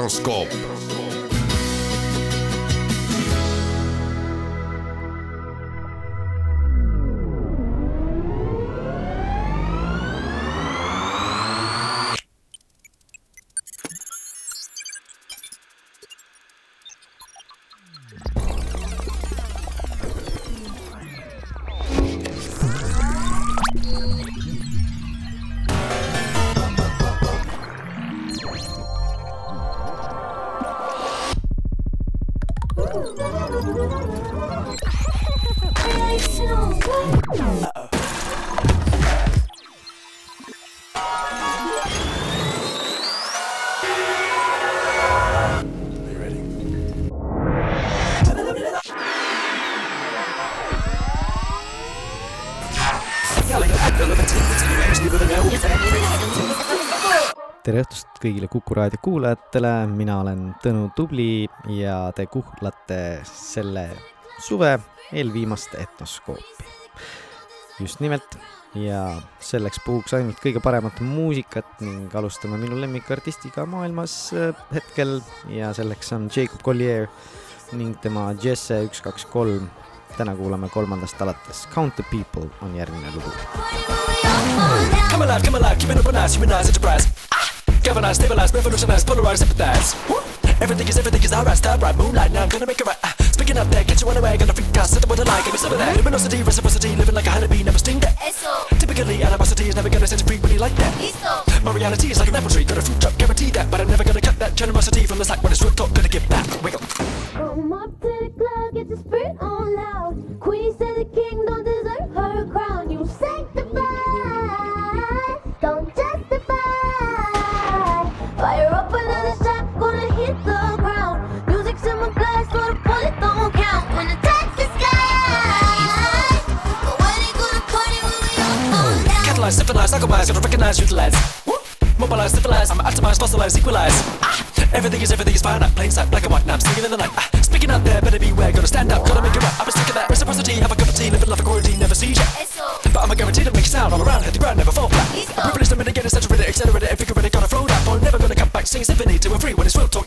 Technoscope. Tere õhtust kõigile Kuku raadio kuulajatele, mina olen Tõnu Tubli ja te kuulate selle suve eelviimast etnoskoopi. just nimelt ja selleks puhuks ainult kõige paremat muusikat ning alustame minu lemmikartistiga maailmas äh, hetkel ja selleks on Jacob Collier ning tema Jesse üks, kaks, kolm. Täna kuulame kolmandast alates Count the People on järgmine lugu. Come alive, come alive, keep it up nice, humanize, enterprise. Ah! Galvanize, stabilize, revolutionize, polarize, sympathize. Woo! Everything is everything is alright, star right, moonlight, now I'm gonna make it right. Ah! Up there, get you on the way, gonna freak out, set the what I like, give me some of that. Luminosity, reciprocity, living like a honeybee, never sting that. Typically, animosity is never gonna set you free when you like that. My reality is like an apple tree, got a fruit drop, guarantee that. But I'm never gonna cut that generosity from the sack when it's real talk, gonna give back. Wiggle. Come up to the club, get your spirit on loud. Queen said the king don't deserve her crown. You sanctify, don't justify. Fire up Catalyze, syphilize, alchemize, gotta recognize, utilize. Woo! Mobilize, civilize, I'm atomize, fossilize, equalize. Ah! Everything is everything is fine, I'm plain sight, black and white, now I'm singing in the night. Ah! Speaking out there, better beware, gotta stand up, gotta make it right. I've been sick of that reciprocity, have a cup of tea, living life a quarantine, never see ya. But I'm a guarantee to make a sound all around, hit the ground, never fall flat. I'm privileged to mitigate, accentuate, accelerate, and figure it, gotta flow that. Boy, never gonna come back, sing a symphony to a free when it's real talk,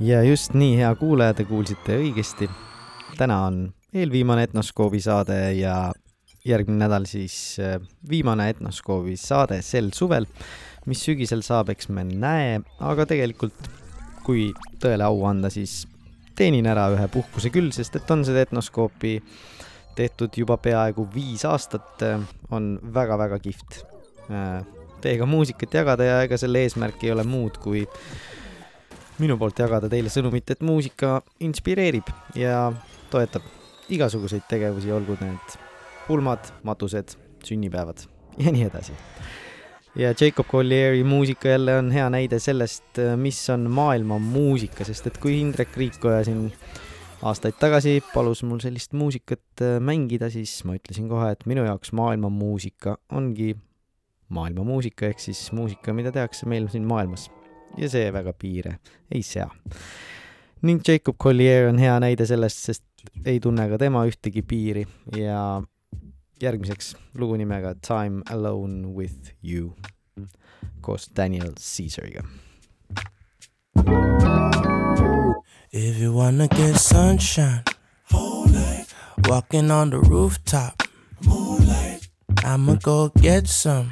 ja just nii, hea kuulaja, te kuulsite õigesti. täna on eelviimane Etnoskoobi saade ja järgmine nädal siis äh, viimane Etnoskoobi saade sel suvel. mis sügisel saab, eks me näe, aga tegelikult kui tõele au anda, siis teenin ära ühe puhkuse küll, sest et on seda Etnoskoopi tehtud juba peaaegu viis aastat, on väga-väga kihvt. teiega muusikat jagada ja ega selle eesmärk ei ole muud kui minu poolt jagada teile sõnumit, et muusika inspireerib ja toetab igasuguseid tegevusi, olgu need pulmad, matused, sünnipäevad ja nii edasi. ja Jacob Collieri muusika jälle on hea näide sellest, mis on maailma muusika, sest et kui Indrek Riikoja siin aastaid tagasi palus mul sellist muusikat äh, mängida, siis ma ütlesin kohe, et minu jaoks maailma muusika ongi maailma muusika ehk siis muusika, mida tehakse meil siin maailmas. Ja see väga piire ei sea. ning Jacob Collier on hea näide sellest, sest ei tunne ka tema ühtegi piiri ja järgmiseks lugu nimega Time Alone with you koos Daniel Caesariga. If you wanna get sunshine, moonlight. Walking on the rooftop, moonlight. I'ma go get some.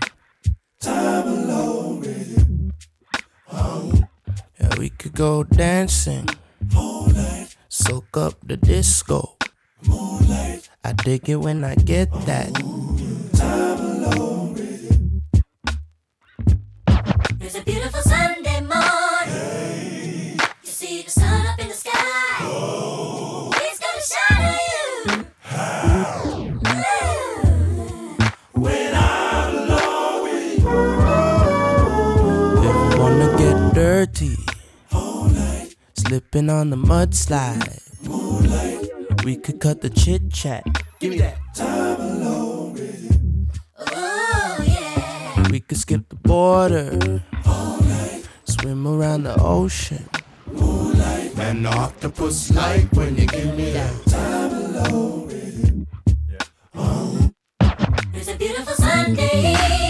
We could go dancing, moonlight. Soak up the disco, moonlight. I dig it when I get that. Time slipping on the mudslide. Moonlight. We could cut the chit chat. Give me that. time alone Oh yeah. We could skip the border. Swim around the ocean. Man, the octopus like when you give me that. time alone with you. Yeah. Oh. It's a beautiful Sunday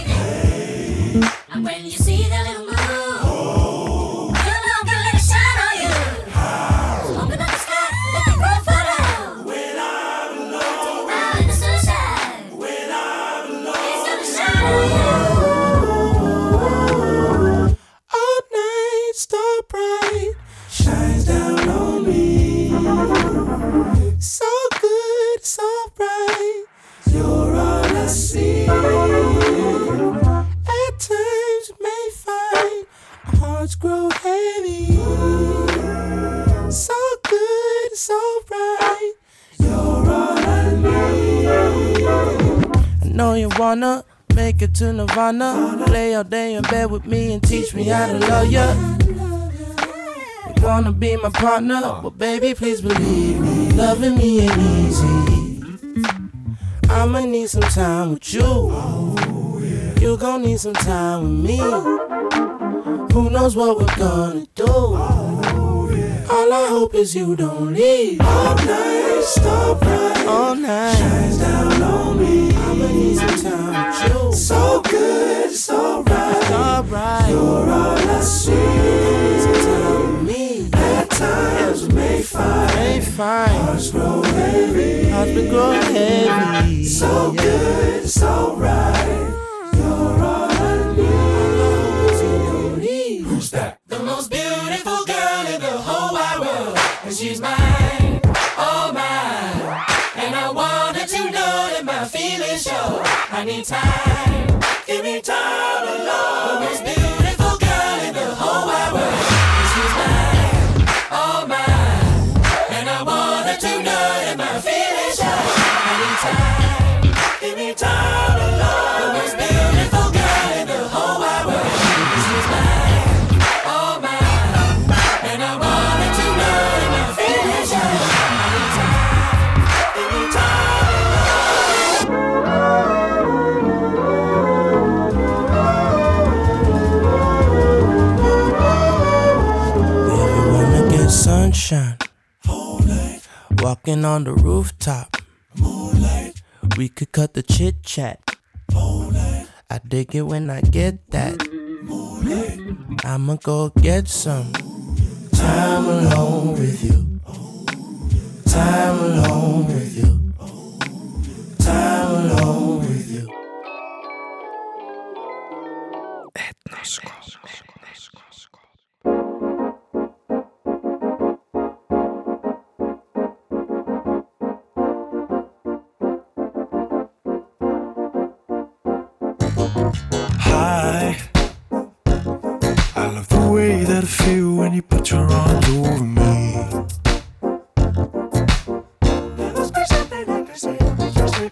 wanna make it to Nirvana. Play all day in bed with me and teach me how to love ya. You wanna be my partner? Well, baby, please believe me. Loving me ain't easy. I'ma need some time with you. You gon' need some time with me. Who knows what we're gonna do? All I hope is you don't leave. All night, star bright. All night, shines down on me. I'ma you. So good, it's alright. So right. You're all I see. Some me. At times, may find. May find. Hearts grow heavy. Hearts growing heavy. So good, so right. You're all I need time, give me time alone. Walking on the rooftop, moonlight. We could cut the chit chat. I dig it when I get that. I'ma go get some time alone with you. Time alone with you. Time alone with you. Hi, you put your arms over me.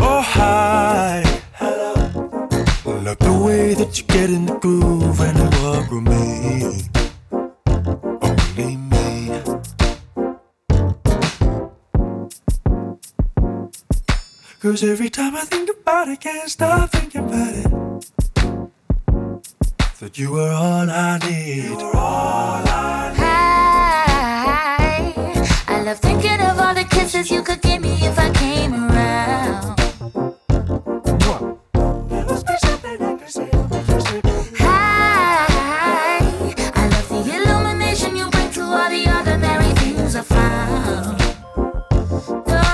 Oh, hi. Hello. Love the way that you get in the groove and you walk with me. Only me. Cause every time I think about it, can't stop thinking about it. That you were all I need. Hi. Love thinking of all the kisses you could give me if I came around. Hi. I love the illumination you bring to all the ordinary things I found. Oh.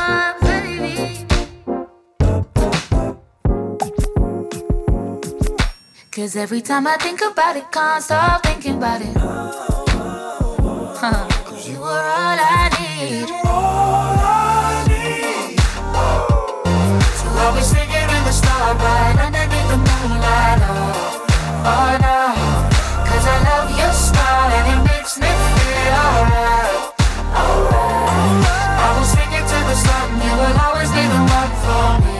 Cause every time I think about it, can't stop thinking about it. Huh. Cause you were all I Oh, no. Cause I love your smile and it makes me feel alright. I will it to the sun. You will always be the one for me.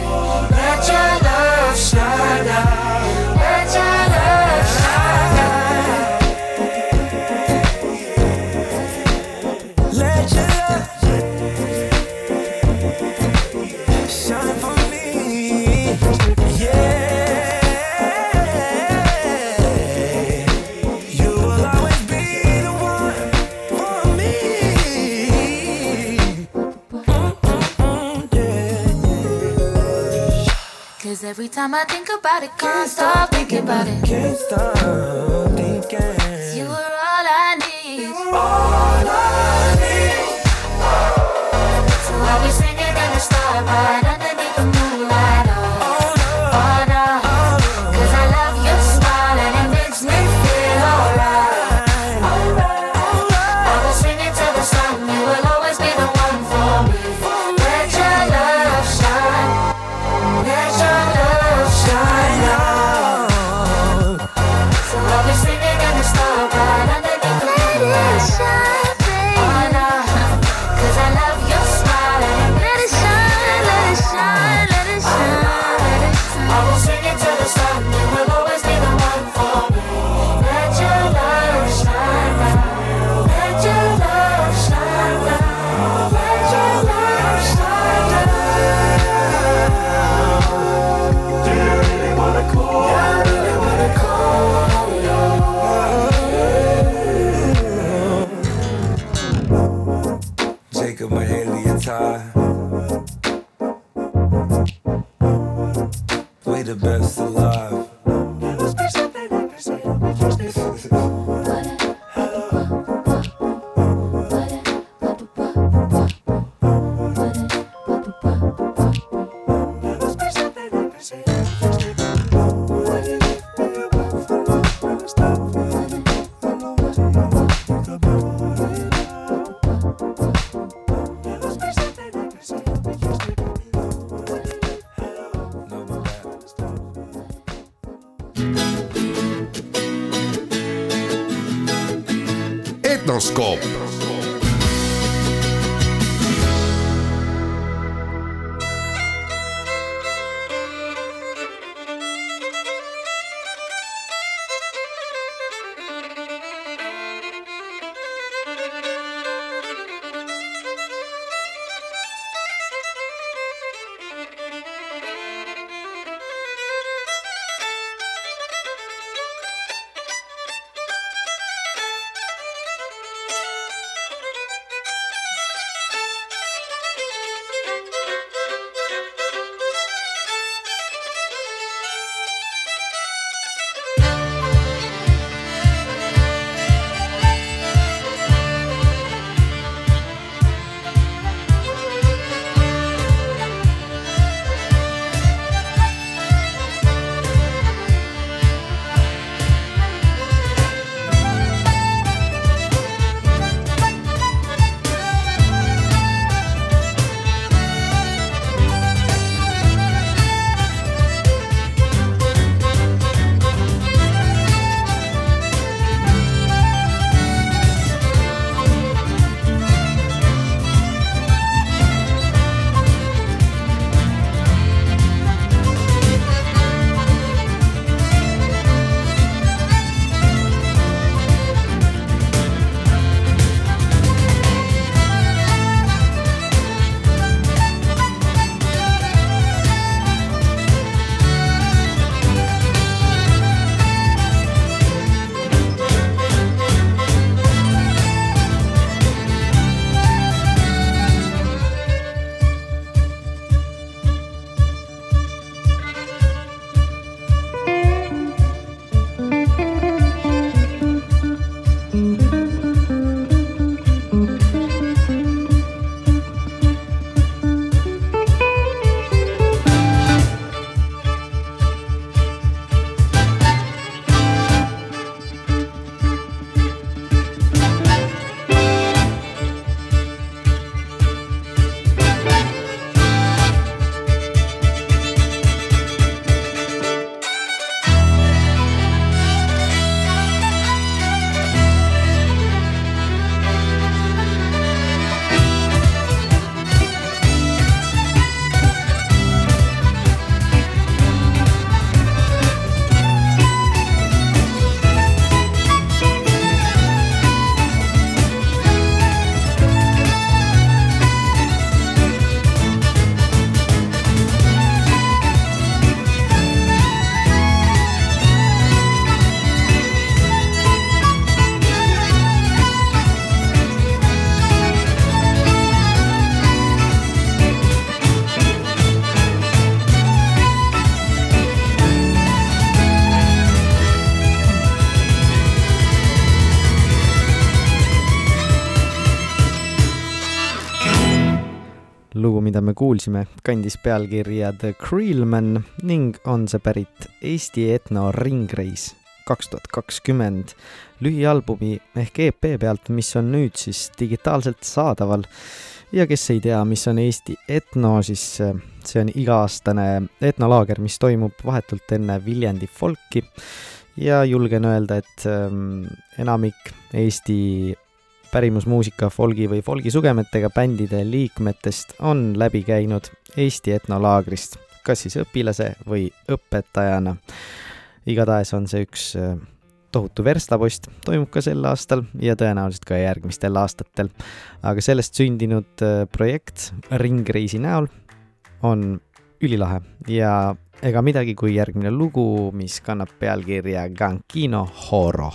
Every time I think about it, can't stop thinking about it. Can't stop thinking. You were all I need. So I'll be singing in the starlight kuulsime, kandis pealkirja The Creelman ning on see pärit Eesti etno ringreis kaks tuhat kakskümmend lühialbumi ehk EP pealt, mis on nüüd siis digitaalselt saadaval. ja kes ei tea, mis on Eesti etno, siis äh, see on iga-aastane etnolaager, mis toimub vahetult enne Viljandi folki ja julgen öelda, et ähm, enamik Eesti pärimusmuusika folgi või folgi sugemetega bändide liikmetest on läbi käinud Eesti etnolaagrist, kas siis õpilase või õpetajana. igatahes on see üks äh, tohutu verstapost, toimub ka sel aastal ja tõenäoliselt ka järgmistel aastatel. aga sellest sündinud äh, projekt Ringreisi näol on ülilahe ja ega midagi kui järgmine lugu, mis kannab pealkirja Gankino Horo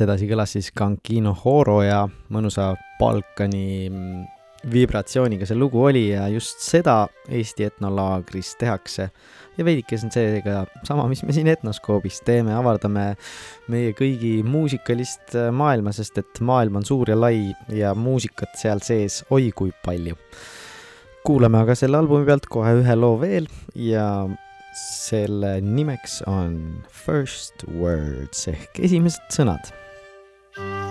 sedasi kõlas siis Cankino Horo ja mõnusa Balkani mm, vibratsiooniga see lugu oli ja just seda Eesti etnolaagris tehakse. ja veidike see on seega sama, mis me siin Etnoskoobis teeme, avardame meie kõigi muusikalist äh, maailma, sest et maailm on suur ja lai ja muusikat seal sees oi kui palju. kuulame aga selle albumi pealt kohe ühe loo veel ja selle nimeks on First Words ehk esimesed sõnad Thank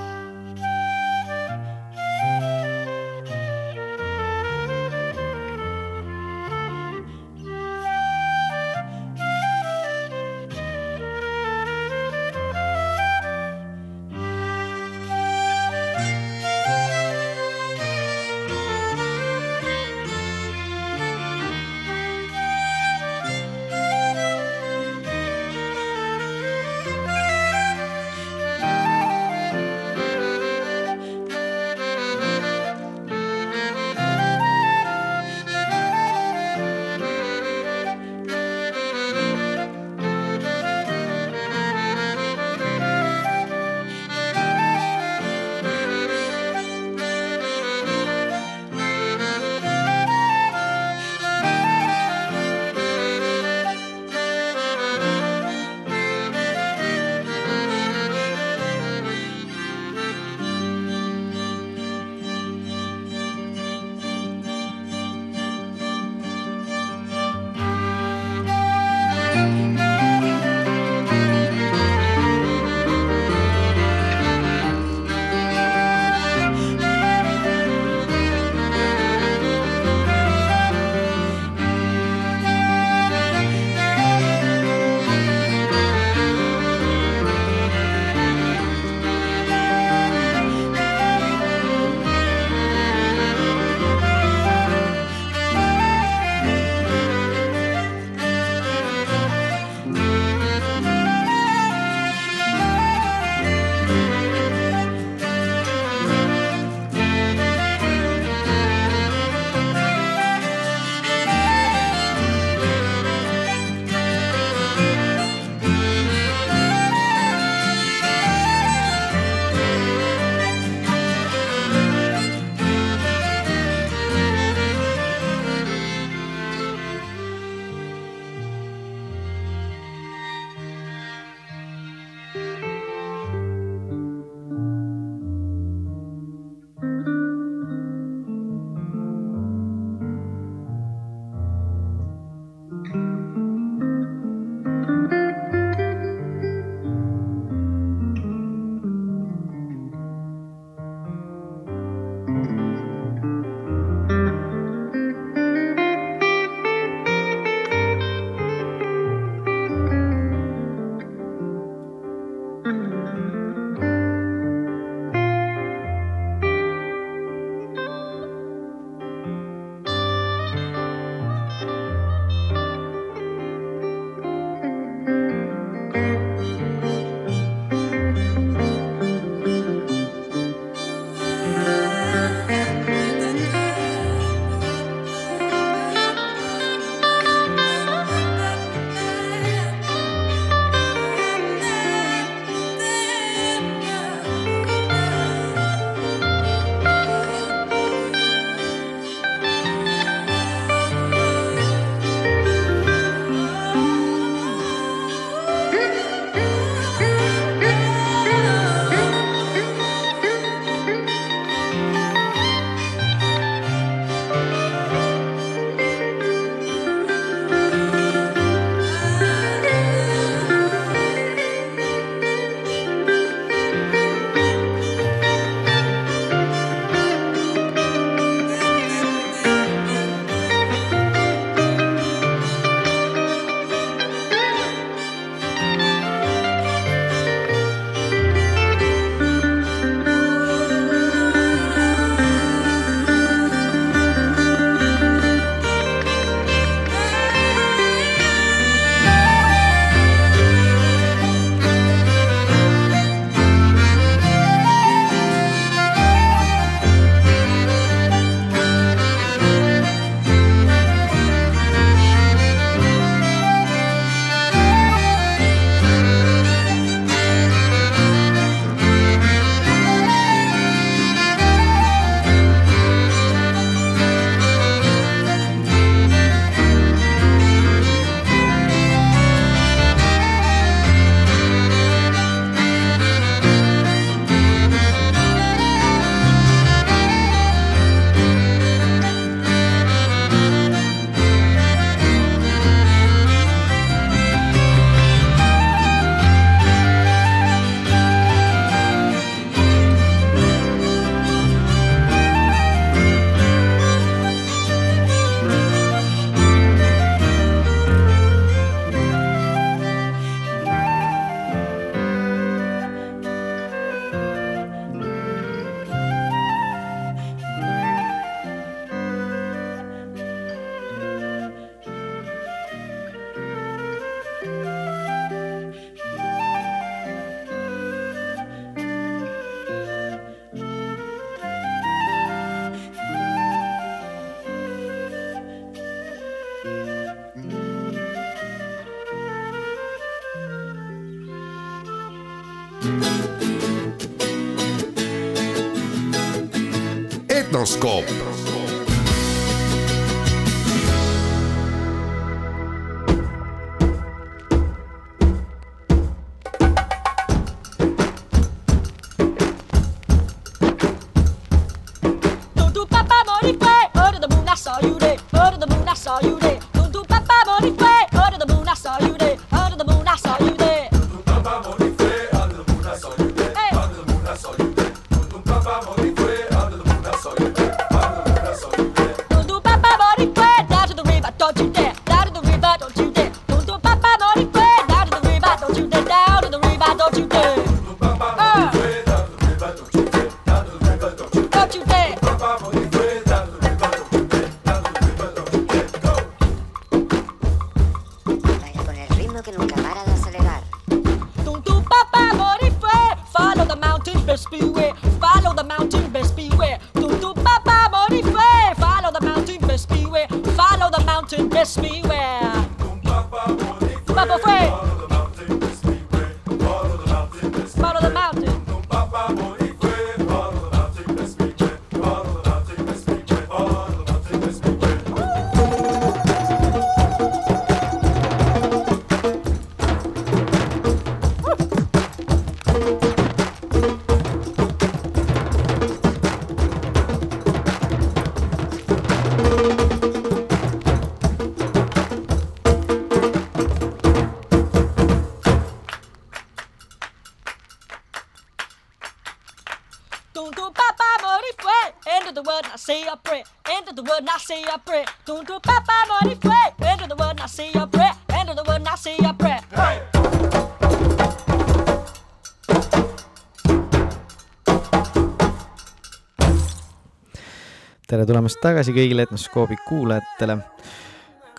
tutvustus tagasi kõigile etnoskoobi kuulajatele.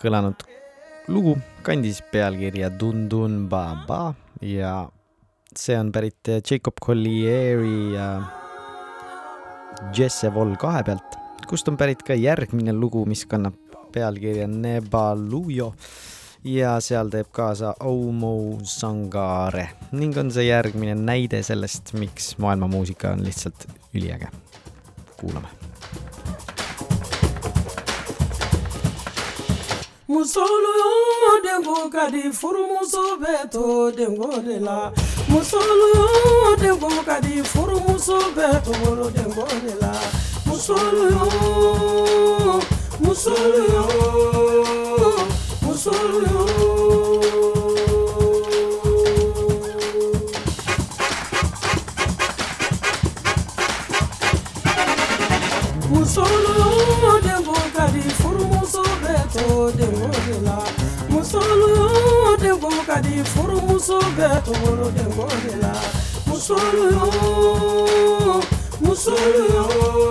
kõlanud lugu kandis pealkirja Dundun Baba ja see on pärit Jacob Collieri ja Jesse Vol kahe pealt, kust on pärit ka järgmine lugu, mis kannab pealkirja Nebalujo ja seal teeb kaasa Oumo Sangare ning on see järgmine näide sellest, miks maailmamuusika on lihtsalt üliäge. kuulame Muso den ka di furumuso bɛ to den de la muso den ka di furumuso bɛ to den de la muso muso muso musuga towolo dengondela musulu yo musulu yo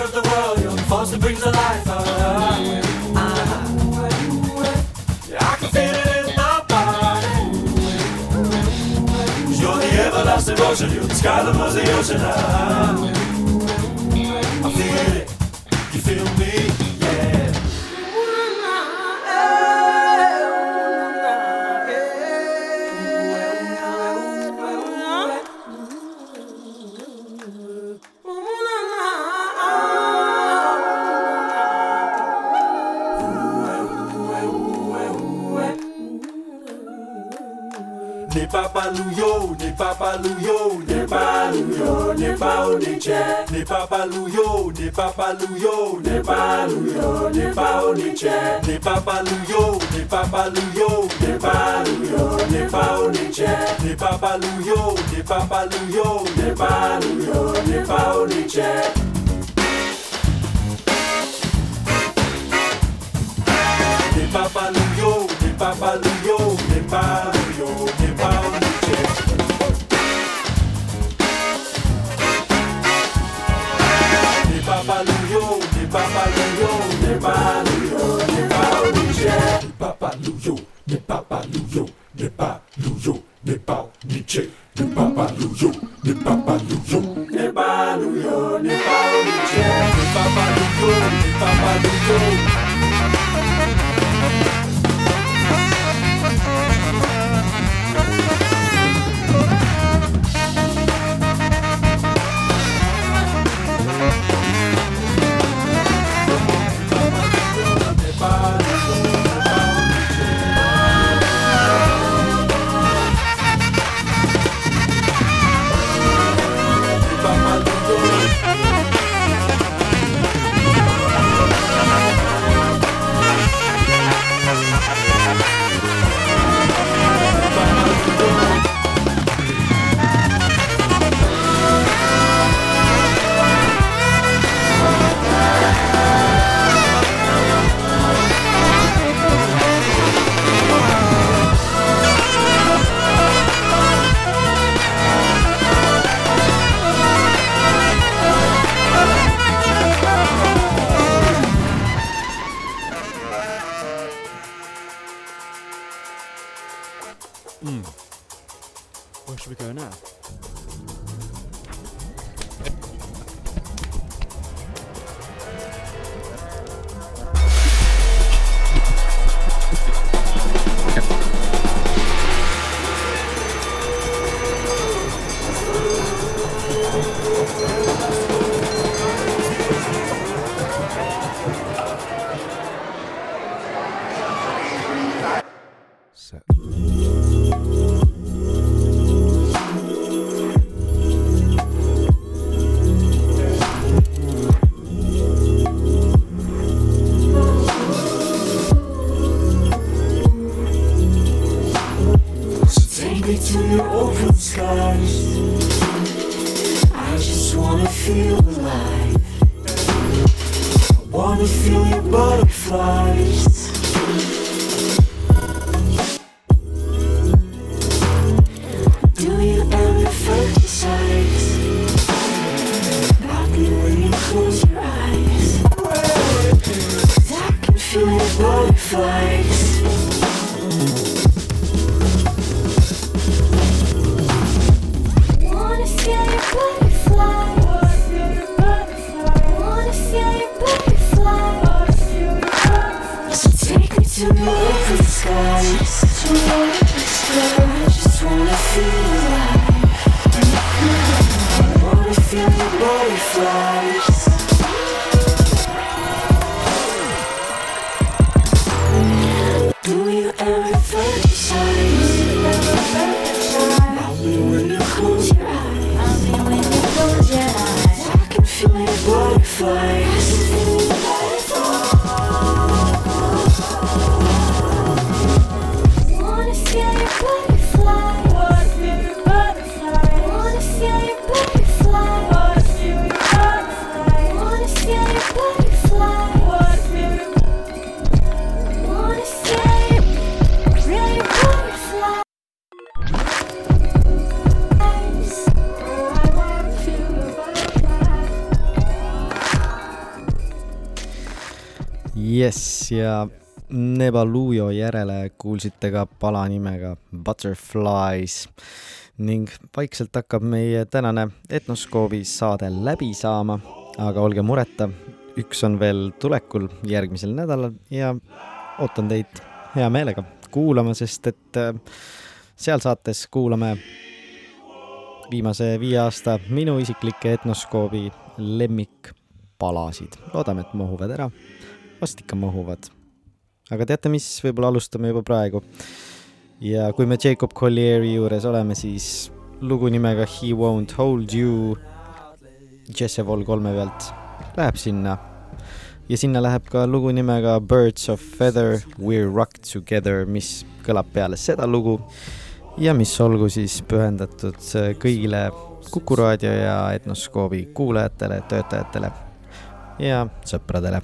devotion, you the sky, the ocean. Ni papaluyo, ni papaluyo, ni paluyo, ni paoniche. Ni papaluyo, ni papaluyo, ni paluyo, ni paoniche. Ni papaluyo, ni papaluyo, ni paluyo, ni paoniche. Mm. Where should we go now? So to skies. I just wanna feel alive. I wanna feel your butterflies. Nebalujo järele kuulsite ka pala nimega Butterflies ning vaikselt hakkab meie tänane Etnoskoobi saade läbi saama, aga olge mureta, üks on veel tulekul järgmisel nädalal ja ootan teid hea meelega kuulama, sest et äh, seal saates kuulame viimase viie aasta minu isiklikke Etnoskoobi lemmikpalasid. loodame, et mahuvad ära, vast ikka mahuvad. Aga teate mis, võib-olla alustame juba praegu. ja kui me Jacob Collieri juures oleme, siis lugu nimega He won't hold you Jesse Vol kolme pealt läheb sinna ja sinna läheb ka lugu nimega Birds of Feather We Rock Together, mis kõlab peale seda lugu ja mis olgu siis pühendatud kõigile Kuku raadio ja Etnoskoobi kuulajatele, töötajatele ja sõpradele.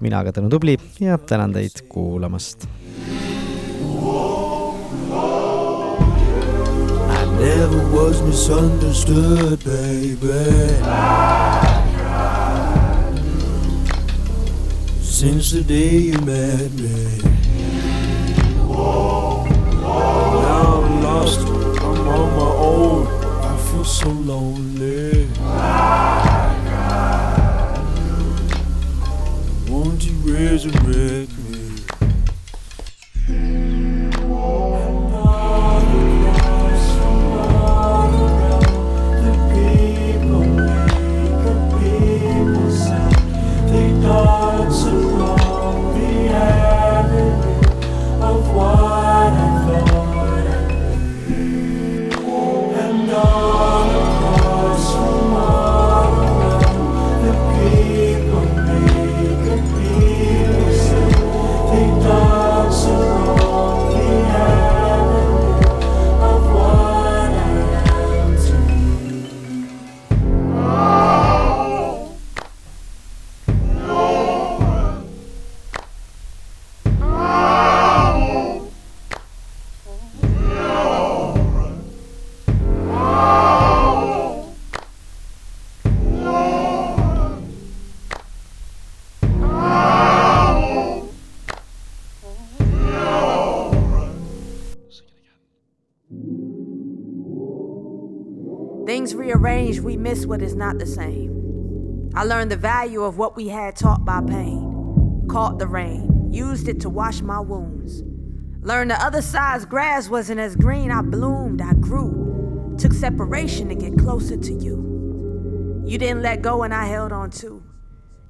Mina aga Tõnu Tubli ja tänan teid kuulamast. Never was misunderstood, baby. Since the day you met me. Now I'm lost, I'm on my own. I feel so lonely. You resurrect me? What is not the same. I learned the value of what we had taught by pain. Caught the rain, used it to wash my wounds. Learned the other side's grass wasn't as green. I bloomed, I grew. Took separation to get closer to you. You didn't let go and I held on too.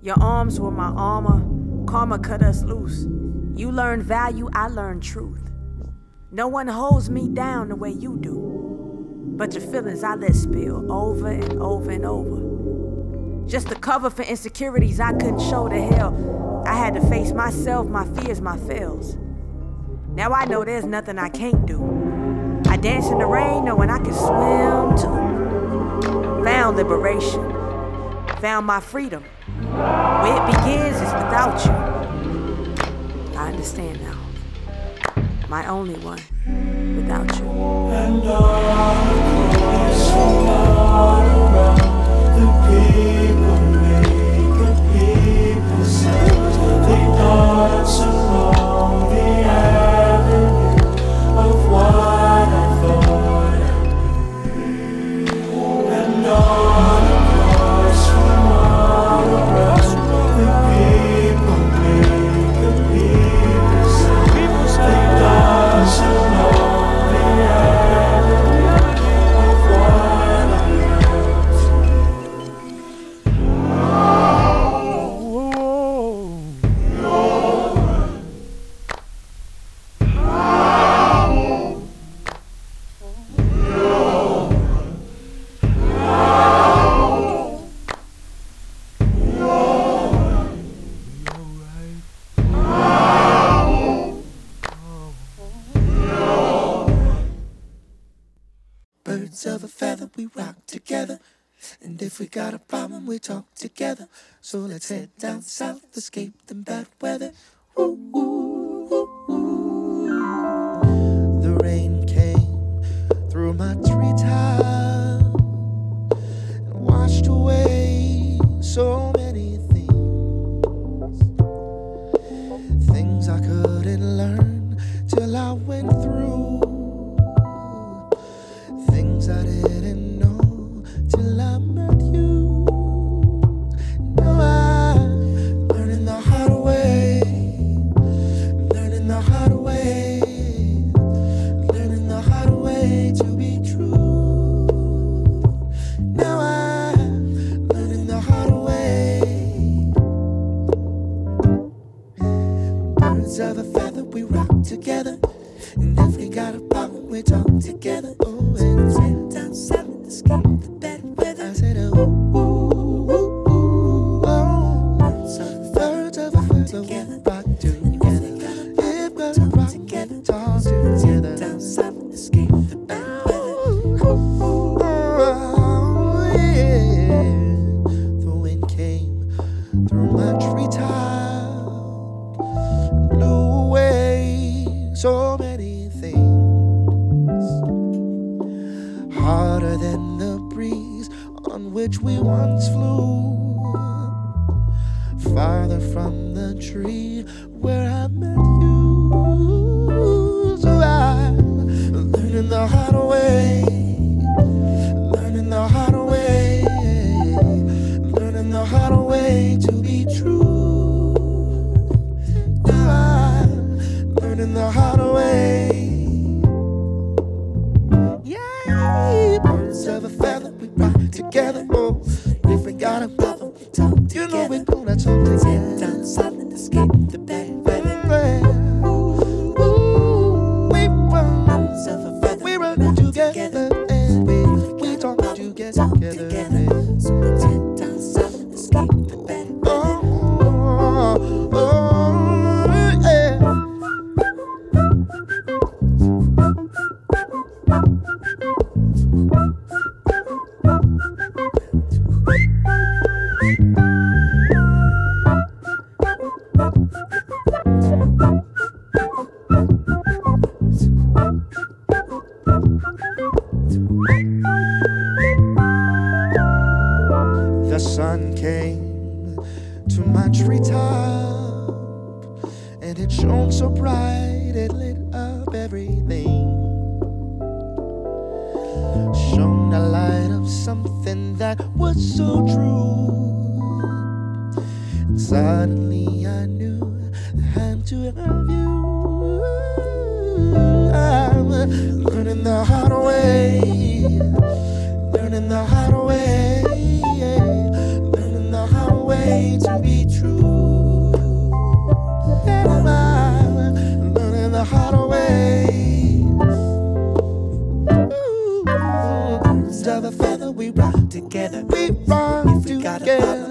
Your arms were my armor. Karma cut us loose. You learned value, I learned truth. No one holds me down the way you do. But your feelings I let spill over and over and over. Just to cover for insecurities I couldn't show to hell. I had to face myself, my fears, my fails. Now I know there's nothing I can't do. I dance in the rain knowing I can swim too. Found liberation. Found my freedom. Where it begins is without you. I understand now. My only one without you. And So let's head down south, escape the bad weather. Woo, woo, woo. The rain came through my treetop and washed away so many harder way to be true. I'm learning the hard way. Yeah, birds of a feather, we ride together. learning the hard way, the way to be true. The way? Feather we together. We run if we together.